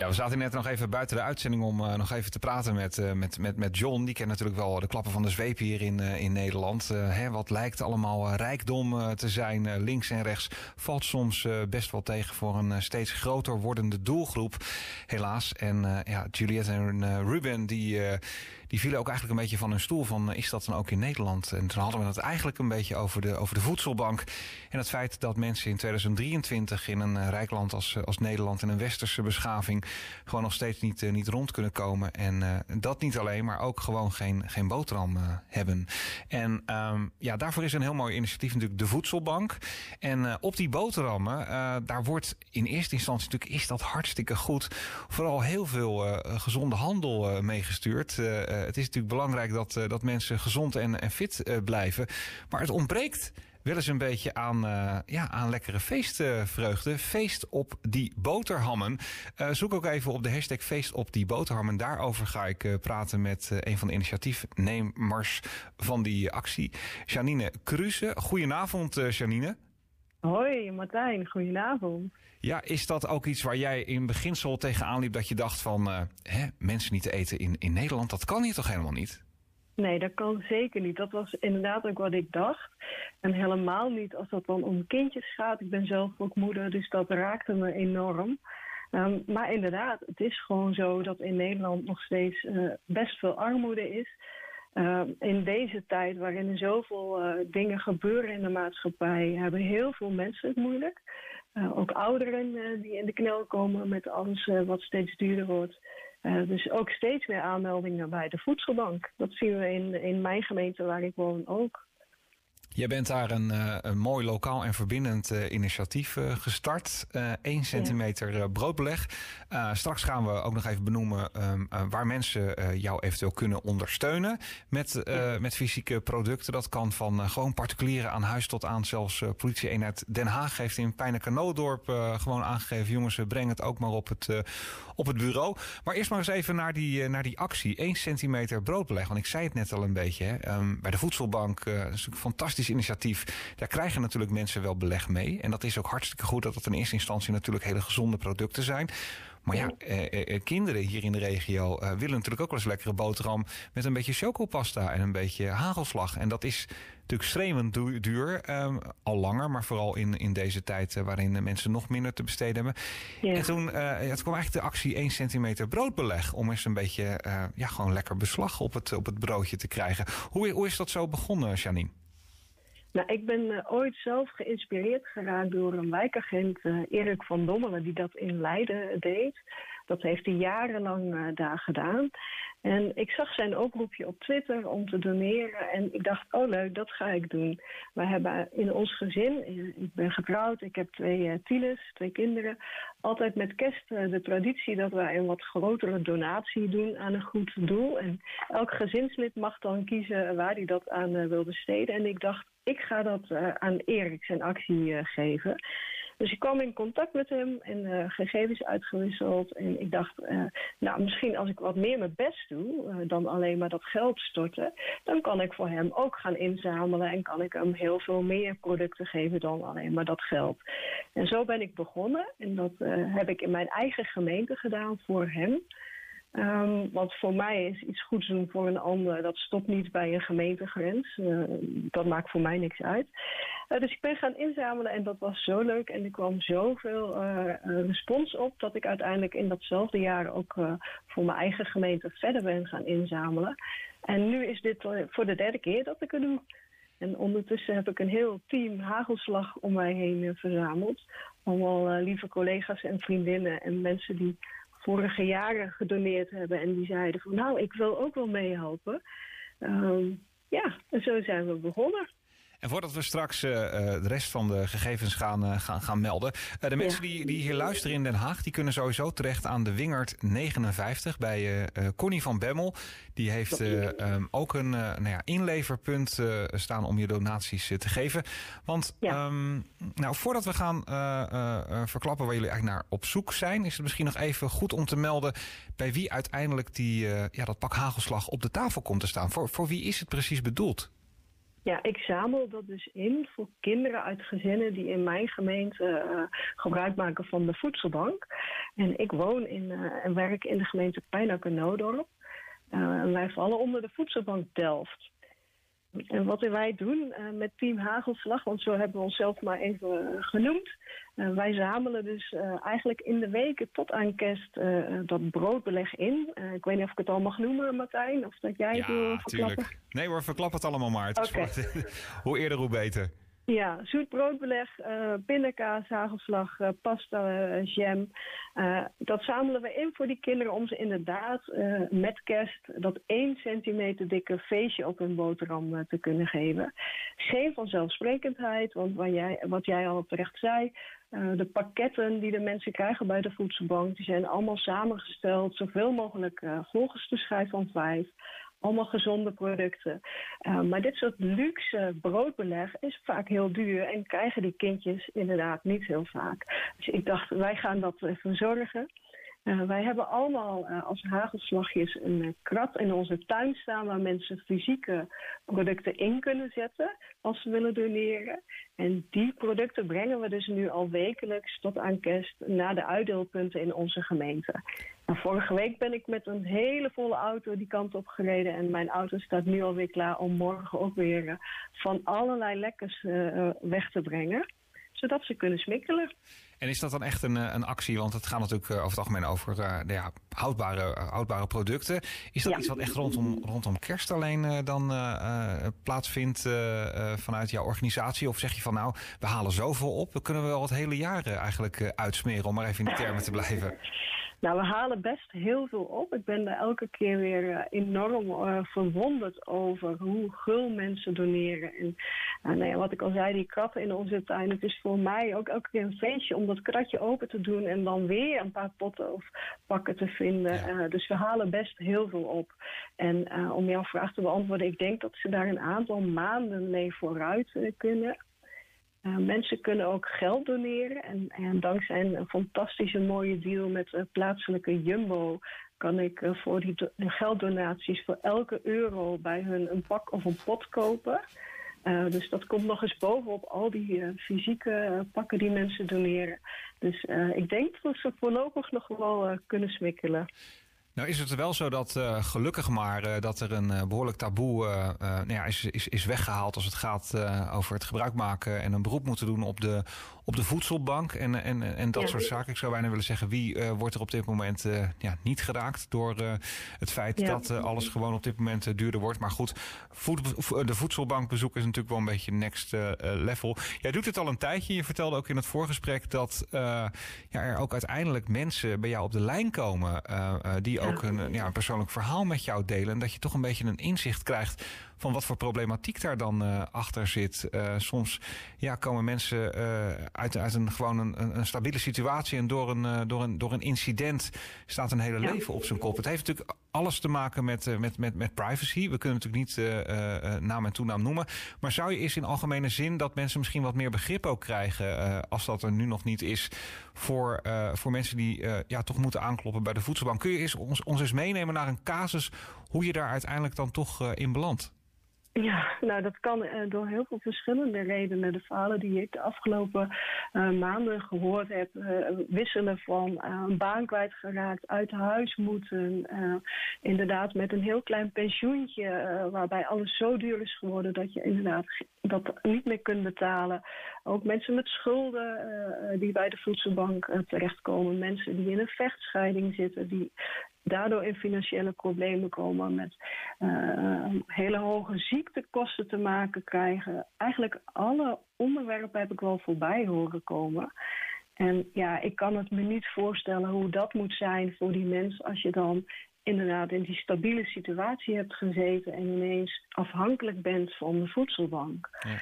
Ja, we zaten net nog even buiten de uitzending om uh, nog even te praten met, uh, met, met, met John. Die kent natuurlijk wel de klappen van de zweep hier in, uh, in Nederland. Hè, wat lijkt allemaal rijkdom te zijn, links en rechts, valt soms best wel tegen voor een steeds groter wordende doelgroep. Helaas. En ja, Juliette en Ruben, die, die vielen ook eigenlijk een beetje van hun stoel van is dat dan ook in Nederland? En toen hadden we het eigenlijk een beetje over de, over de voedselbank. En het feit dat mensen in 2023 in een rijk land als, als Nederland in een westerse beschaving gewoon nog steeds niet, niet rond kunnen komen. En dat niet alleen, maar ook gewoon geen, geen boterham hebben. En um, ja, daarvoor is een heel mooi initiatief natuurlijk de Voedselbank. En op die boterhammen, daar wordt in eerste instantie natuurlijk is dat hartstikke goed. Vooral heel veel gezonde handel meegestuurd. Het is natuurlijk belangrijk dat, dat mensen gezond en, en fit blijven. Maar het ontbreekt wel eens een beetje aan, ja, aan lekkere feestvreugde. Feest op die boterhammen. Zoek ook even op de hashtag feest op die boterhammen. Daarover ga ik praten met een van de initiatiefnemers van die actie. Janine Kruse. Goedenavond Janine. Hoi Martijn, goedenavond. Ja, is dat ook iets waar jij in beginsel tegenaan liep dat je dacht van hè, mensen niet te eten in, in Nederland? Dat kan hier toch helemaal niet? Nee, dat kan zeker niet. Dat was inderdaad ook wat ik dacht. En helemaal niet als dat dan om kindjes gaat. Ik ben zelf ook moeder, dus dat raakte me enorm. Um, maar inderdaad, het is gewoon zo dat in Nederland nog steeds uh, best veel armoede is. Uh, in deze tijd waarin er zoveel uh, dingen gebeuren in de maatschappij, hebben heel veel mensen het moeilijk. ook ouderen die in de knel komen met alles wat steeds duurder wordt. Dus ook steeds meer aanmeldingen bij de voedselbank. Dat zien we in, in mijn gemeente waar ik woon ook. Jij bent daar een, uh, een mooi lokaal en verbindend uh, initiatief uh, gestart. 1 centimeter broodbeleg. straks gaan we ook nog even benoemen um, waar mensen jou eventueel kunnen ondersteunen met, met fysieke producten. Dat kan van gewoon particulieren aan huis tot aan zelfs politie-eenheid Den Haag heeft in Pijnekanoodorp gewoon aangegeven. Jongens, breng het ook maar op het, op het bureau. Maar eerst maar eens even naar die, naar die actie. 1 centimeter broodbeleg. Want ik zei het net al een beetje. Hè. Um, bij de voedselbank, dat is natuurlijk initiatief. Daar krijgen natuurlijk mensen wel beleg mee. En dat is ook hartstikke goed dat het in eerste instantie natuurlijk hele gezonde producten zijn. Maar ja, eh, eh, eh, kinderen hier in de regio eh, willen natuurlijk ook wel eens lekkere boterham met een beetje chocopasta en een beetje hagelslag. En dat is natuurlijk stremend duur, eh, al langer, maar vooral in, in deze tijd eh, waarin mensen nog minder te besteden hebben. Ja. En toen het kwam eigenlijk de actie 1 centimeter broodbeleg om eens een beetje ja, gewoon lekker beslag op het, op het broodje te krijgen. Hoe, hoe is dat zo begonnen, Janine? Nou, ik ben uh, ooit zelf geïnspireerd geraakt door een wijkagent, uh, Erik van Dommelen, die dat in Leiden deed. Dat heeft hij jarenlang uh, daar gedaan. En ik zag zijn oproepje op Twitter om te doneren. En ik dacht, oh leuk, dat ga ik doen. We hebben in ons gezin, ik ben getrouwd, ik heb twee uh, twee kinderen. Altijd met kerst de traditie dat wij een wat grotere donatie doen aan een goed doel. En elk gezinslid mag dan kiezen waar hij dat aan wil besteden. En ik dacht, ik ga dat aan Erik zijn actie geven. Dus ik kwam in contact met hem en uh, gegevens uitgewisseld. En ik dacht, nou misschien als ik wat meer mijn best doe dan alleen maar dat geld storten, dan kan ik voor hem ook gaan inzamelen en kan ik hem heel veel meer producten geven dan alleen maar dat geld. En zo ben ik begonnen en dat heb ik in mijn eigen gemeente gedaan voor hem. Um, want voor mij is iets goeds doen voor een ander, dat stopt niet bij een gemeentegrens. Dat maakt voor mij niks uit. Uh, dus ik ben gaan inzamelen en dat was zo leuk. En er kwam zoveel uh, respons op dat ik uiteindelijk in datzelfde jaar ook voor mijn eigen gemeente verder ben gaan inzamelen. En nu is dit voor de derde keer dat ik het doe. En ondertussen heb ik een heel team hagelslag om mij heen verzameld. Allemaal lieve collega's en vriendinnen en mensen die vorige jaren gedoneerd hebben. En die zeiden van nou, ik wil ook wel meehelpen. Um, ja, en zo zijn we begonnen. En voordat we straks uh, de rest van de gegevens gaan, uh, gaan, gaan melden. De mensen ja. die, die hier luisteren in Den Haag, die kunnen sowieso terecht aan de Wingert 59 bij Connie van Bemmel. Die heeft um, ook een nou ja, inleverpunt staan om je donaties te geven. Want ja. um, nou, voordat we gaan verklappen waar jullie eigenlijk naar op zoek zijn, is het misschien nog even goed om te melden bij wie uiteindelijk die, ja, dat pak hagelslag op de tafel komt te staan. Voor, voor wie is het precies bedoeld? Ja, ik zamel dat dus in voor kinderen uit gezinnen die in mijn gemeente uh, gebruik maken van de voedselbank. En ik woon in, uh, en werk in de gemeente Pijnack en Noodorp. Uh, en wij vallen onder de voedselbank Delft. En wat wij doen uh, met Team Hagelslag, want zo hebben we onszelf maar even uh, genoemd. Uh, wij zamelen dus eigenlijk in de weken tot aan kerst dat broodbeleg in. ik weet niet of ik het al mag noemen, Martijn, of dat jij ja, het wil verklappen. Tuurlijk. Nee hoor, verklap het allemaal maar. Het okay. hoe eerder hoe beter. Ja, zoet broodbeleg, uh, pindakaas, hagelslag, uh, pasta, uh, jam. dat zamelen we in voor die kinderen om ze inderdaad met kerst dat 1 centimeter dikke feestje op hun boterham te kunnen geven. Geen vanzelfsprekendheid, want wat jij, wat jij al terecht zei, de pakketten die de mensen krijgen bij de voedselbank, die zijn allemaal samengesteld, zoveel mogelijk volgens de schijf van vijf allemaal gezonde producten. Uh, maar dit soort luxe broodbeleg is vaak heel duur en krijgen die kindjes inderdaad niet heel vaak. Dus ik dacht, wij gaan dat verzorgen. Uh, wij hebben allemaal uh, als hagelslagjes een uh, krat in onze tuin staan waar mensen fysieke producten in kunnen zetten als ze willen doneren. En die producten brengen we dus nu al wekelijks tot aan kerst naar de uitdeelpunten in onze gemeente. Nou, vorige week ben ik met een hele volle auto die kant op gereden en mijn auto staat nu alweer klaar om morgen ook weer van allerlei lekkers weg te brengen, zodat ze kunnen smikkelen. En is dat dan echt een, een actie? Want het gaat natuurlijk over het algemeen over uh, ja, houdbare, houdbare producten. Is dat ja. iets wat echt rondom, rondom kerst alleen uh, dan uh, plaatsvindt vanuit jouw organisatie? Of zeg je van nou, we halen zoveel op, we kunnen wel het hele jaar eigenlijk uitsmeren, om maar even in de termen te blijven? Nou, we halen best heel veel op. Ik ben er elke keer weer uh, enorm uh, verwonderd over hoe gul mensen doneren. En uh, nou ja, wat ik al zei, die kratten in onze tuin. Het is voor mij ook elke keer een feestje om dat kratje open te doen en dan weer een paar potten of pakken te vinden. Ja. dus we halen best heel veel op. En om jouw vraag te beantwoorden, ik denk dat ze daar een aantal maanden mee vooruit kunnen. Uh, mensen kunnen ook geld doneren. En, en, dankzij een fantastische mooie deal met uh, plaatselijke Jumbo kan ik uh, voor die gelddonaties voor elke euro bij hun een pak of een pot kopen. dus dat komt nog eens bovenop al die fysieke pakken die mensen doneren. Dus ik denk dat ze voorlopig nog wel kunnen smikkelen. Nou is het wel zo dat uh, gelukkig maar uh, dat er een uh, behoorlijk taboe nou ja, is, is, is weggehaald als het gaat over het gebruik maken en een beroep moeten doen op de, op de voedselbank en, en, en dat ja. soort zaken. Ik zou bijna willen zeggen, wie wordt er op dit moment ja, niet geraakt door het feit ja. dat alles gewoon op dit moment duurder wordt. Maar goed, voed, de voedselbankbezoek is natuurlijk wel een beetje next level. Jij doet het al een tijdje. Je vertelde ook in het voorgesprek dat ja, er ook uiteindelijk mensen bij jou op de lijn komen die ook een, ja, een persoonlijk verhaal met jou delen. En dat je toch een beetje een inzicht krijgt van wat voor problematiek daar dan uh, achter zit. Uh, soms ja, komen mensen uh, uit, uit een gewoon een, een, stabiele situatie en door een, door, een, door een incident staat een hele ja. leven op zijn kop. Het heeft natuurlijk alles te maken met, met, met, met privacy. We kunnen natuurlijk niet naam en toenaam noemen. Maar zou je eens in algemene zin dat mensen misschien wat meer begrip ook krijgen, als dat er nu nog niet is, voor, voor mensen die ja, toch moeten aankloppen bij de voedselbank? Kun je eens ons, ons eens meenemen naar een casus hoe je daar uiteindelijk dan toch in belandt? Ja, nou dat kan uh, door heel veel verschillende redenen. De verhalen die ik de afgelopen uh, maanden gehoord heb, uh, wisselen van een baan kwijtgeraakt, uit huis moeten, inderdaad met een heel klein pensioentje, waarbij alles zo duur is geworden dat je inderdaad dat niet meer kunt betalen. Ook mensen met schulden die bij de voedselbank terechtkomen, mensen die in een vechtscheiding zitten, die daardoor in financiële problemen komen, met uh, hele hoge ziektekosten te maken krijgen. Eigenlijk alle onderwerpen heb ik wel voorbij horen komen. En ja, ik kan het me niet voorstellen hoe dat moet zijn voor die mensen als je dan inderdaad in die stabiele situatie hebt gezeten en ineens afhankelijk bent van de voedselbank. Ja.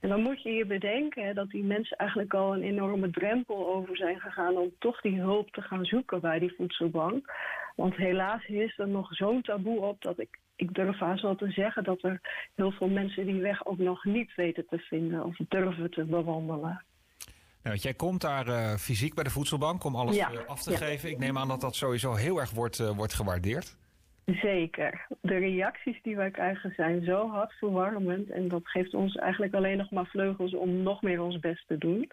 En dan moet je je bedenken hè, dat die mensen eigenlijk al een enorme drempel over zijn gegaan om toch die hulp te gaan zoeken bij die voedselbank. Want helaas is er nog zo'n taboe op dat ik, ik durf haast wel te zeggen dat er heel veel mensen die weg ook nog niet weten te vinden of durven te bewandelen. Nou, jij komt daar uh, fysiek bij de voedselbank om alles ja. uh, af te ja. geven. Ik neem aan dat dat sowieso heel erg wordt, uh, wordt gewaardeerd. Zeker. De reacties die wij krijgen zijn zo hartverwarmend. En dat geeft ons eigenlijk alleen nog maar vleugels om nog meer ons best te doen.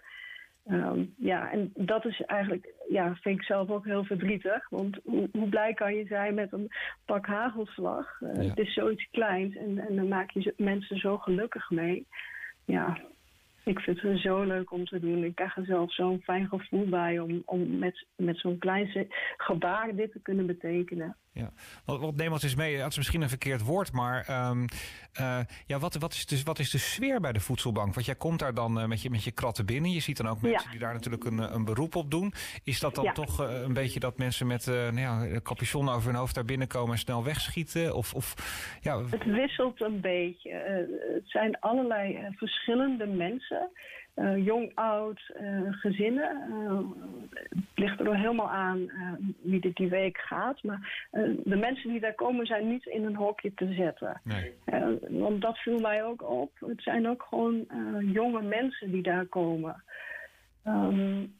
Ehm, ja, en dat is eigenlijk, ja, vind ik zelf ook heel verdrietig. Want hoe, hoe blij kan je zijn met een pak hagelslag? Uh, Het is zoiets kleins en, en dan maak je mensen zo gelukkig mee. Ja, ik vind het zo leuk om te doen. Ik krijg er zelf zo'n fijn gevoel bij om, om met, met zo'n klein gebaar dit te kunnen betekenen. Ja, wat, wat neem ons eens mee, dat is misschien een verkeerd woord, maar um, uh, ja, wat, wat, is de, wat is de sfeer bij de voedselbank? Want jij komt daar dan uh, met, je, met je kratten binnen. Je ziet dan ook mensen ja. die daar natuurlijk een, een beroep op doen. Is dat dan ja. toch uh, een beetje dat mensen met nou ja, een capuchon over hun hoofd daar binnenkomen en snel wegschieten? Of, of, ja. Het wisselt een beetje. het zijn allerlei verschillende mensen. Uh, jong, oud, uh, gezinnen. Uh, het ligt er helemaal aan wie dit die week gaat. Maar de mensen die daar komen zijn niet in een hokje te zetten. Nee. want dat viel mij ook op. Het zijn ook gewoon jonge mensen die daar komen. Um,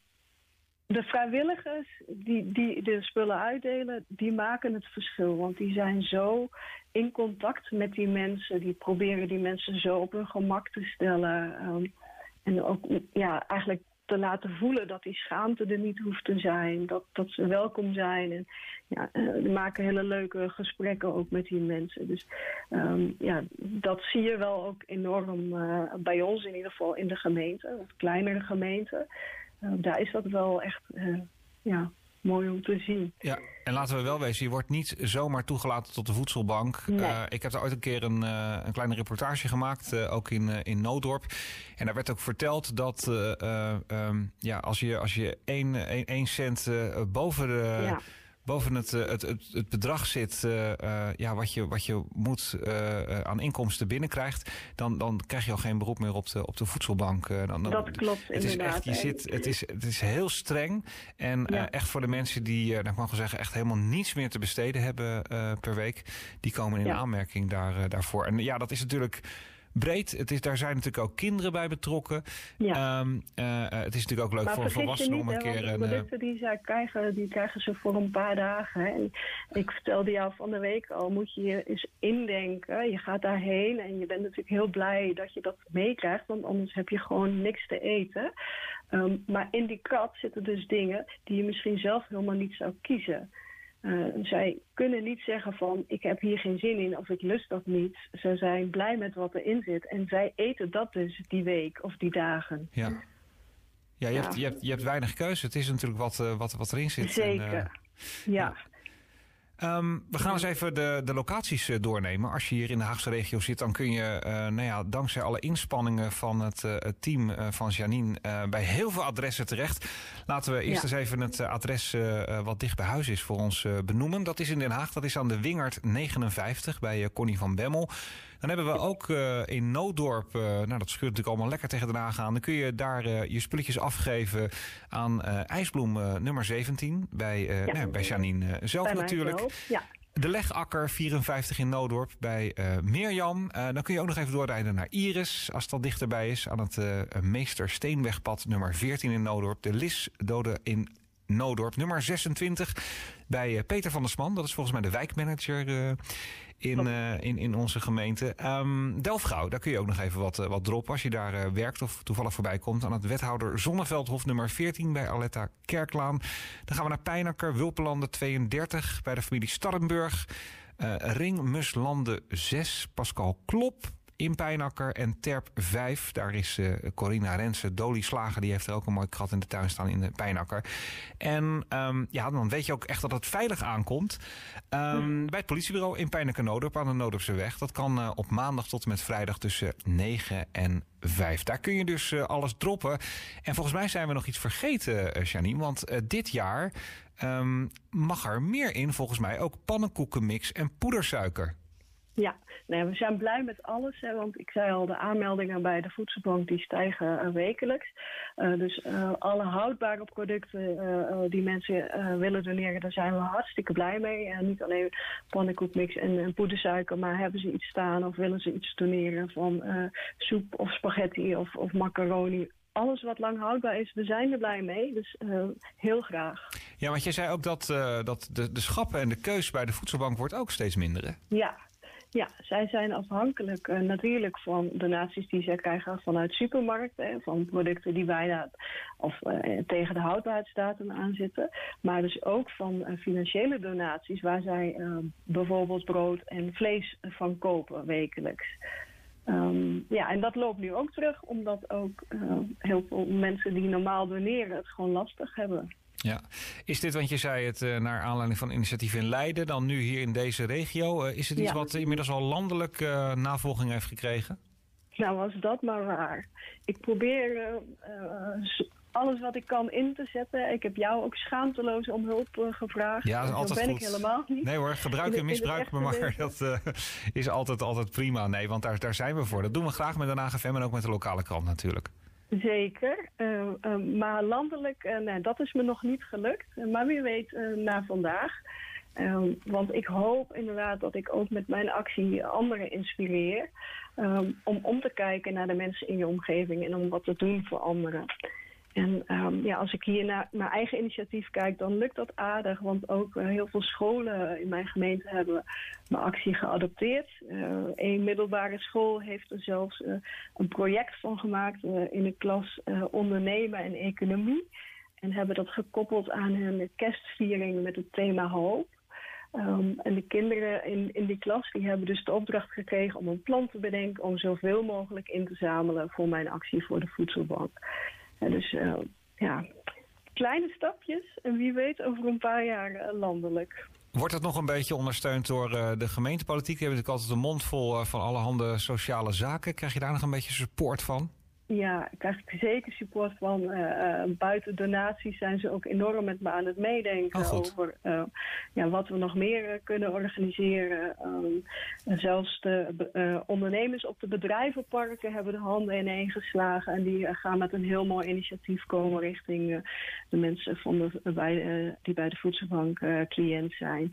de vrijwilligers die, die de spullen uitdelen, die maken het verschil. Want die zijn zo in contact met die mensen. Die proberen die mensen zo op hun gemak te stellen. Um, en ook ja, eigenlijk te laten voelen dat die schaamte er niet hoeft te zijn. Dat, dat ze welkom zijn. En ja, uh, maken hele leuke gesprekken ook met die mensen. Dus um, ja, dat zie je wel ook enorm uh, bij ons in ieder geval in de gemeente. Of kleinere gemeenten. Uh, daar is dat wel echt ja, mooi om te zien. Ja, en laten we wel wezen, je wordt niet zomaar toegelaten tot de voedselbank. Nee. Uh, ik heb daar ooit een keer een, uh, een kleine reportage gemaakt, uh, ook in, in Nooddorp. En daar werd ook verteld dat um, ja, als je, als je 1 cent boven de... Ja boven het, eh, het, het, het bedrag zit uh, uh, ja, wat, je, wat je moet uh, aan inkomsten binnenkrijgt, dan, dan krijg je al geen beroep meer op de, op de voedselbank. dan, dan, dat klopt het is echt, je zit, het, is, het is heel streng en ja. echt voor de mensen die, nou, ik mag wel zeggen, echt helemaal niets meer te besteden hebben per week, die komen in ja. aanmerking daar, daarvoor. En ja, dat is natuurlijk breed. Het is, daar zijn natuurlijk ook kinderen bij betrokken. Ja. Um, uh, het is natuurlijk ook leuk maar voor volwassenen om een keer... De producten die zij krijgen, die krijgen ze voor een paar dagen. En ik vertelde jou van de week al, moet je je eens indenken. Je gaat daarheen en je bent natuurlijk heel blij dat je dat meekrijgt. Want anders heb je gewoon niks te eten. Um, maar in die krat zitten dus dingen die je misschien zelf helemaal niet zou kiezen. Uh, zij kunnen niet zeggen van ik heb hier geen zin in of ik lust dat niet. Ze zijn blij met wat erin zit en zij eten dat dus die week of die dagen. Ja, ja, je, ja. Hebt, je, hebt, je hebt weinig keuze. Het is natuurlijk wat, uh, wat, wat erin zit. Zeker, en, uh, ja. ja. Um, we gaan eens even de, de locaties uh, doornemen. Als je hier in de Haagse regio zit, dan kun je, uh, nou ja, dankzij alle inspanningen van het, uh, het team van Janine, bij heel veel adressen terecht. Laten we eerst ja. eens even het adres wat dicht bij huis is voor ons benoemen. Dat is in Den Haag, dat is aan de Wingert 59 bij Connie van Bemmel. Dan hebben we ook in Nooddorp, uh, nou dat scheurt natuurlijk allemaal lekker tegen Den Haag aan. Dan kun je daar je spulletjes afgeven aan IJsbloem nummer 17 bij, ja. nou, bij Janine zelf bij natuurlijk. Ja. De Legakker 54 in Noodorp bij uh, Mirjam. Uh, dan kun je ook nog even doorrijden naar Iris, als dat dichterbij is. Aan het uh, Meester Steenwegpad nummer 14 in Noodorp. De Lis Dode in Noodorp nummer 26 bij Peter van der Sman. Dat is volgens mij de wijkmanager in, uh, in, in onze gemeente. Um, Delfgauw, daar kun je ook nog even wat, wat droppen als je daar uh, werkt of toevallig voorbij komt. Aan het wethouder Zonneveldhof nummer 14 bij Aletta Kerklaan. Dan gaan we naar Pijnakker, Wulpenlanden 32 bij de familie Starrenburg. Ringmuslanden 6, Pascal Klop in Pijnakker. En Terp 5, daar is uh, Corina Rensen, Dolly Slager, die heeft er ook een mooi krat in de tuin staan in de Pijnakker. En um, ja, dan weet je ook echt dat het veilig aankomt. Um, bij het politiebureau in Pijnakker Noodorp aan de Noodorpse weg. Dat kan uh, op maandag tot en met vrijdag tussen 9 en 5. Daar kun je dus uh, alles droppen. En volgens mij zijn we nog iets vergeten, Janine. Want dit jaar um, mag er meer in, volgens mij ook pannenkoekenmix en poedersuiker. Ja, nee, we zijn blij met alles. Hè, want ik zei al, de aanmeldingen bij de voedselbank die stijgen uh, wekelijks. Uh, dus uh, alle houdbare producten die mensen willen doneren, daar zijn we hartstikke blij mee. niet alleen pannenkoekmix en, en, poedersuiker, maar hebben ze iets staan of willen ze iets doneren van soep of spaghetti of, of macaroni alles wat lang houdbaar is, we zijn er blij mee. Dus heel graag. Ja, want jij zei ook dat, dat de, de schappen en de keus bij de voedselbank wordt ook steeds minder. Hè? Ja, ja, zij zijn afhankelijk uh, natuurlijk van donaties die zij krijgen vanuit supermarkten. Van producten die bijna of, uh, tegen de houdbaarheidsdatum aanzitten. Maar dus ook van uh, financiële donaties waar zij bijvoorbeeld brood en vlees van kopen wekelijks. Um, ja, en dat loopt nu ook terug, omdat ook heel veel mensen die normaal doneren het gewoon lastig hebben. Ja, is dit, want je zei het uh, naar aanleiding van initiatief in Leiden, dan nu hier in deze regio. Uh, is het iets ja. wat inmiddels al landelijk uh, navolging heeft gekregen? Nou, was dat maar waar. Ik probeer alles wat ik kan in te zetten. Ik heb jou ook schaamteloos om hulp gevraagd. Ja, dat, altijd ben goed. ik helemaal niet. Nee hoor, gebruik en misbruik me maar. Dat is altijd, altijd prima. Nee, want daar, daar zijn we voor. Dat doen we graag met de AGFM en ook met de lokale krant natuurlijk. Zeker, uh, uh, maar landelijk, uh, nee, dat is me nog niet gelukt. maar wie weet na vandaag. Want ik hoop inderdaad dat ik ook met mijn actie anderen inspireer. Om om te kijken naar de mensen in je omgeving en om wat te doen voor anderen. En um, ja, als ik hier naar mijn eigen initiatief kijk, dan lukt dat aardig. Want ook uh, heel veel scholen in mijn gemeente hebben mijn actie geadopteerd. Uh, een middelbare school heeft er zelfs uh, een project van gemaakt in de klas ondernemen en economie. En hebben dat gekoppeld aan hun kerstviering met het thema hoop. Um, en de kinderen in, in die klas die hebben dus de opdracht gekregen om een plan te bedenken om zoveel mogelijk in te zamelen voor mijn actie voor de voedselbank. En dus uh, ja, kleine stapjes en wie weet over een paar jaar uh, landelijk. Wordt dat nog een beetje ondersteund door uh, de gemeentepolitiek? Die hebben natuurlijk altijd een mond vol van allerhande sociale zaken. Krijg je daar nog een beetje support van? Ja, ik krijg zeker support van. Uh, uh, buiten donaties zijn ze ook enorm met me aan het meedenken oh, over uh, ja, wat we nog meer kunnen organiseren. Um, zelfs de ondernemers op de bedrijvenparken hebben de handen ineen geslagen. En die gaan met een heel mooi initiatief komen richting de mensen van de, bij, die bij de voedselbank cliënt zijn.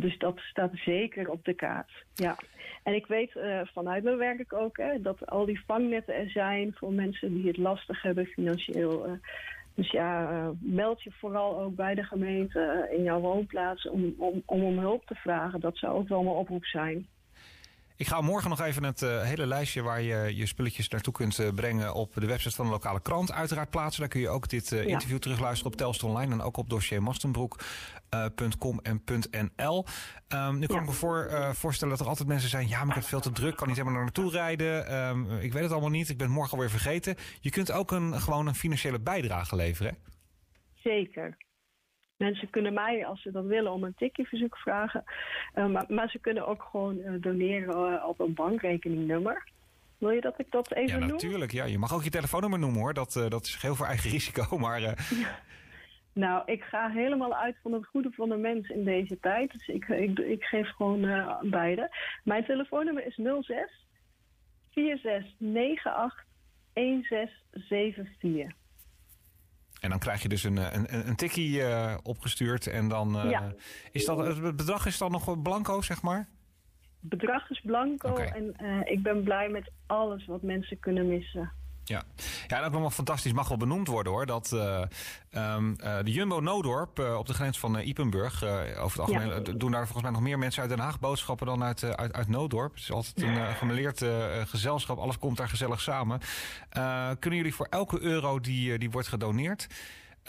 dus dat staat zeker op de kaart. Ja. En ik weet vanuit mijn werk ook hè, dat al die vangnetten er zijn voor mensen die het lastig hebben financieel. Uh, dus ja, uh, meld je vooral ook bij de gemeente uh, in jouw woonplaats om, om, om om hulp te vragen. Dat zou ook wel mijn oproep zijn. Ik ga morgen nog even het uh, hele lijstje waar je je spulletjes naartoe kunt uh, brengen op de website van de lokale krant uiteraard plaatsen. Daar kun je ook dit uh, ja. interview terugluisteren op Telstra Online en ook op dossiermastenbroek.com en .nl. Um, nu kan ja. ik me voor, voorstellen dat er altijd mensen zijn, ja, maar ik heb veel te druk, kan niet helemaal naar naartoe rijden. Um, ik weet het allemaal niet, ik ben het morgen alweer vergeten. Je kunt ook een, gewoon een financiële bijdrage leveren. Zeker. Mensen kunnen mij, als ze dat willen, om een tikjeverzoek vragen. Uh, maar, maar, ze kunnen ook gewoon uh, doneren uh, op een bankrekeningnummer. Wil je dat ik dat even noem? Ja, natuurlijk. Ja. Je mag ook je telefoonnummer noemen hoor. Dat, dat is heel veel eigen risico. Maar, ja. Nou, ik ga helemaal uit van het goede van de mens in deze tijd. Dus ik, ik, ik geef gewoon beide. Mijn telefoonnummer is 06 4698 1674. En dan krijg je dus een, een, een tikkie uh, opgestuurd. En dan uh, ja. is dat, het bedrag is dan nog blanco, zeg maar? Het bedrag is blanco okay. en uh, ik ben blij met alles wat mensen kunnen missen. Ja, ja nog wel fantastisch mag wel benoemd worden hoor. Dat uh, um, uh, de Jumbo Noodorp uh, op de grens van Ipenburg, over het algemeen ja. doen daar volgens mij nog meer mensen uit Den Haag boodschappen dan uit, uit, uit Noodorp. Het is altijd een gemeleerd gezelschap, alles komt daar gezellig samen. kunnen jullie voor elke euro die, die wordt gedoneerd,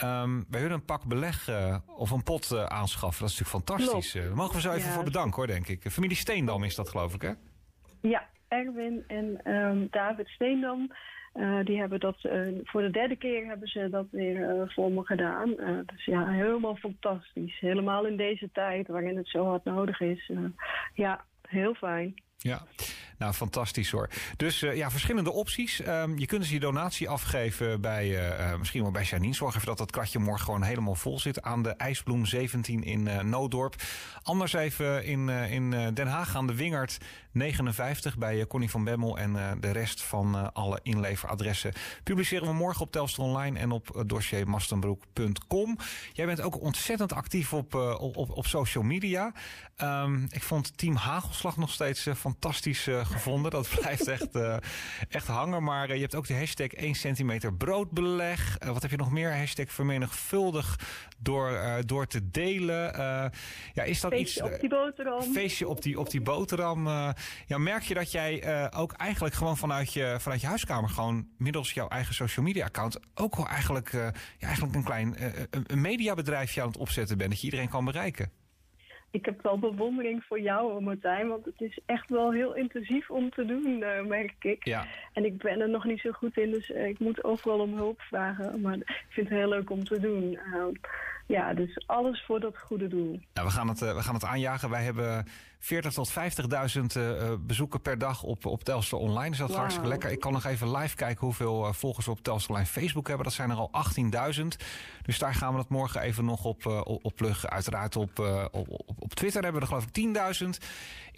um, bij hun een pak beleg of een pot aanschaffen? Dat is natuurlijk fantastisch. Daar mogen we zo even ja. voor bedanken hoor, denk ik. Familie Steendam is dat geloof ik hè? Ja, Erwin en um, David Steendam. Uh, die hebben dat uh, voor de derde keer hebben ze dat weer uh, voor me gedaan. dus ja, helemaal fantastisch. Helemaal in deze tijd waarin het zo hard nodig is. ja, heel fijn. Ja, nou fantastisch hoor. Dus uh, ja, verschillende opties. Um, je kunt dus je donatie afgeven bij, uh, misschien wel bij Janine. Zorg even dat dat kratje morgen gewoon helemaal vol zit aan de IJsbloem 17 in uh, Noodorp. Anders even in, in Den Haag aan de Wingert 59 bij Connie van Bemmel. En de rest van alle inleveradressen publiceren we morgen op Telstra Online en op dossiermastenbroek.com. Jij bent ook ontzettend actief op, op, op, social media. Um, ik vond Team Hagelslag nog steeds fantastisch gevonden. Dat blijft echt, echt hangen. Maar je hebt ook de hashtag 1 centimeter broodbeleg. wat heb je nog meer? Hashtag vermenigvuldig door, door te delen. ja, is dat feestje iets... op die boterham. Feestje op die, op die boterham. ja, merk je dat jij ook eigenlijk gewoon vanuit je, vanuit je huiskamer... gewoon middels jouw eigen social media account... ook wel eigenlijk, ja, eigenlijk een klein een mediabedrijfje aan het opzetten bent... dat je iedereen kan bereiken? Ik heb wel bewondering voor jou, Martijn. Want het is echt wel heel intensief om te doen, uh, merk ik. Ja. En ik ben er nog niet zo goed in, dus ik moet overal om hulp vragen. Maar ik vind het heel leuk om te doen. Uh, ja, dus alles voor dat goede doel. Nou, we, gaan het, uh, we gaan het aanjagen. Wij hebben 40 tot 50.000 uh, bezoeken per dag op, op Telstar Online. Dus dat is wow. hartstikke lekker. Ik kan nog even live kijken hoeveel uh, volgers we op Telstar Online Facebook hebben. Dat zijn er al 18.000. Dus daar gaan we het morgen even nog op, op, op pluggen. Uiteraard op, op, op Twitter hebben we er geloof ik 10.000.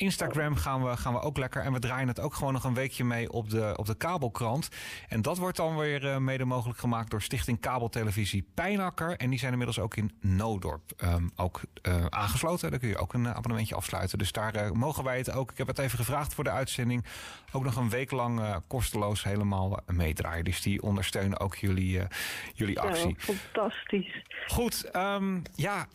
Instagram gaan we, gaan we ook lekker. En we draaien het ook gewoon nog een weekje mee op de, op de kabelkrant. En dat wordt dan weer uh, mede mogelijk gemaakt door Stichting Kabeltelevisie Pijnakker. En die zijn inmiddels ook in Noodorp um, ook uh, aangesloten. Daar kun je ook een abonnementje afsluiten. Dus daar uh, mogen wij het ook. Ik heb het even gevraagd voor de uitzending. Ook nog een week lang kosteloos helemaal meedraaien. Dus die ondersteunen ook jullie, jullie actie. Ja, fantastisch. Goed, um, ja,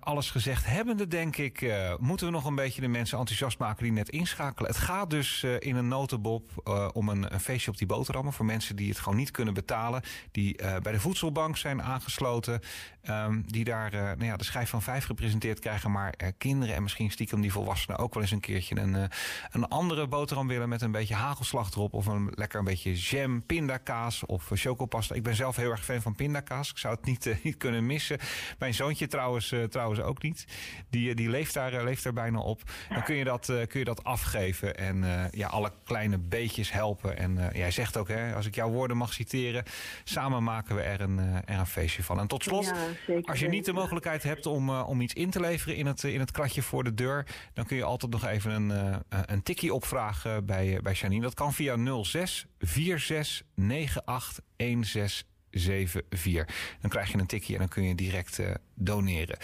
alles gezegd hebbende denk ik, moeten we nog een beetje de mensen enthousiast maken die net inschakelen. Het gaat dus uh, in een notenbob uh, om een, een, feestje op die boterhammen. Voor mensen die het gewoon niet kunnen betalen. Die uh, bij de voedselbank zijn aangesloten. Um, die daar nou ja, de schijf van vijf gepresenteerd krijgen. Maar kinderen en misschien stiekem die volwassenen ook wel eens een keertje een, een andere boterham willen. Met een beetje hagelslag erop. Of een lekker een beetje jam, pindakaas of chocopasta. Ik ben zelf heel erg fan van pindakaas. Ik zou het niet, niet kunnen missen. Mijn zoontje trouwens, trouwens ook niet. Die, die leeft, daar, leeft daar bijna op dan kun je dat, kun je dat afgeven en ja, alle kleine beetjes helpen. En jij zegt ook, hè, als ik jouw woorden mag citeren, samen maken we er een, er een feestje van. En tot slot, ja, als je niet de mogelijkheid hebt om, om iets in te leveren in het, in het kratje voor de deur, dan kun je altijd nog even een, een tikkie opvragen bij, bij Janine. Dat kan via 06 46 98 16 74. Dan krijg je een tikje en dan kun je direct uh, doneren.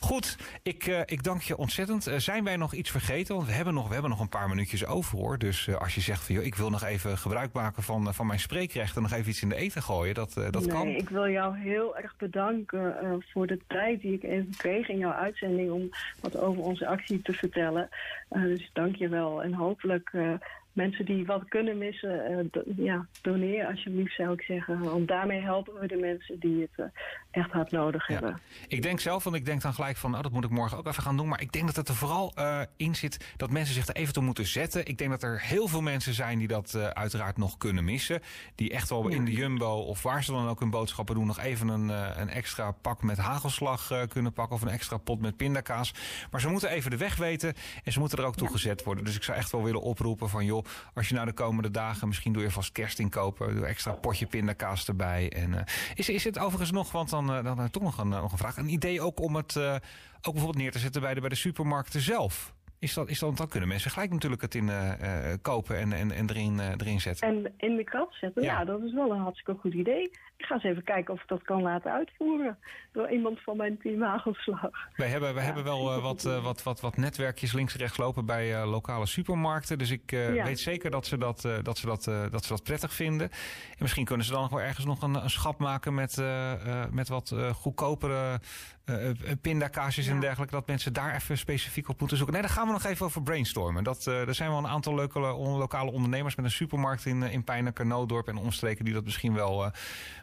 Goed, ik, uh, ik dank je ontzettend. Uh, zijn wij nog iets vergeten? Want we hebben nog, we hebben nog een paar minuutjes over hoor. Dus als je zegt van joh, ik wil nog even gebruik maken van, van mijn spreekrecht en nog even iets in de eten gooien, dat, dat nee, kan. Ik wil jou heel erg bedanken voor de tijd die ik even kreeg in jouw uitzending om wat over onze actie te vertellen. dus dank je wel. En hopelijk mensen die wat kunnen missen, uh, do, ja, doneer alsjeblieft zou ik zeggen. Want daarmee helpen we de mensen die het uh, echt hard nodig ja. hebben. Ik denk zelf, want ik denk dan gelijk van, oh, dat moet ik morgen ook even gaan doen. Maar ik denk dat het er vooral uh, in zit dat mensen zich er even toe moeten zetten. Ik denk dat er heel veel mensen zijn die dat uiteraard nog kunnen missen. Die echt wel ja. in de Jumbo of waar ze dan ook hun boodschappen doen... nog even een, een extra pak met hagelslag kunnen pakken... of een extra pot met pindakaas. Maar ze moeten even de weg weten en ze moeten er ook toe gezet worden. Dus ik zou echt wel willen oproepen van, joh als je nou de komende dagen, misschien doe je vast kerst inkopen, doe extra potje pindakaas erbij. En, is, is het overigens nog, want dan, uh, dan toch nog een, nog een vraag, een idee ook om het uh, ook bijvoorbeeld neer te zetten bij de, bij de supermarkten zelf? Is dat, is dat, dan kunnen mensen gelijk natuurlijk het in uh, uh, kopen en, en, en erin, uh, erin zetten. En in de krant zetten, ja. dat is wel een hartstikke goed idee. Ik ga eens even kijken of ik dat kan laten uitvoeren door iemand van mijn team Hagelslag. Wij hebben, ja, hebben wel wat, wat, wat, wat netwerkjes links en rechts lopen bij lokale supermarkten. Dus ik ja. weet zeker dat ze dat, dat, ze dat, dat ze dat prettig vinden. En misschien kunnen ze dan nog wel ergens nog een, een schap maken met, met wat goedkopere uh, pindakaasjes ja. en dergelijke, dat mensen daar even specifiek op moeten zoeken. Nee, daar gaan we nog even over brainstormen. Dat, uh, er zijn wel een aantal leuke lokale ondernemers met een supermarkt in, in Pijnaker, Noodorp en omstreken die dat misschien wel, uh,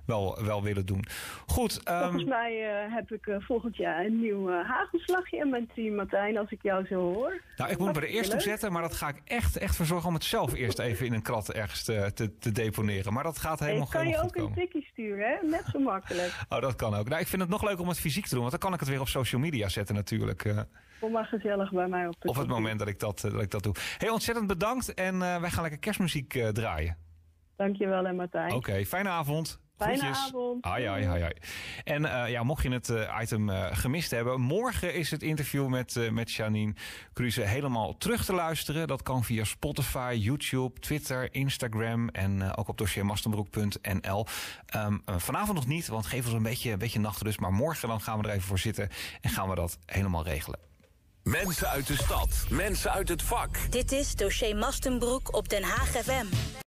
wel, wel willen doen. Goed. Um, Volgens mij heb ik volgend jaar een nieuw hagelslagje in mijn team, Martijn, als ik jou zo hoor. Nou, ik moet me er eerst op zetten, maar dat ga ik echt, echt verzorgen om het zelf eerst even in een krat ergens te, te, te deponeren. Maar dat gaat helemaal, hey, helemaal goed komen. Kan je ook een tikkie sturen, hè? Net zo makkelijk. oh, dat kan ook. Nou, ik vind het nog leuk om het fysiek te doen, dan kan ik het weer op social media zetten natuurlijk. Uh, Kom maar gezellig bij mij op de Op het moment dat ik dat, uh, dat, ik dat doe. Heel ontzettend bedankt en uh, wij gaan lekker kerstmuziek draaien. Dankjewel en Martijn. Oké, okay, fijne avond. Fijne Groetjes. avond. Ai, ai, ai, ai. En uh, ja, mocht je het uh, item uh, gemist hebben, morgen is het interview met, met Janine Cruze helemaal terug te luisteren. Dat kan via Spotify, YouTube, Twitter, Instagram en ook op dossiermastenbroek.nl. Um, vanavond nog niet, want geef ons een beetje, een beetje nachtrust. Maar morgen dan gaan we er even voor zitten en gaan we dat helemaal regelen. Mensen uit de stad, mensen uit het vak. Dit is Dossier Mastenbroek op Den Haag FM.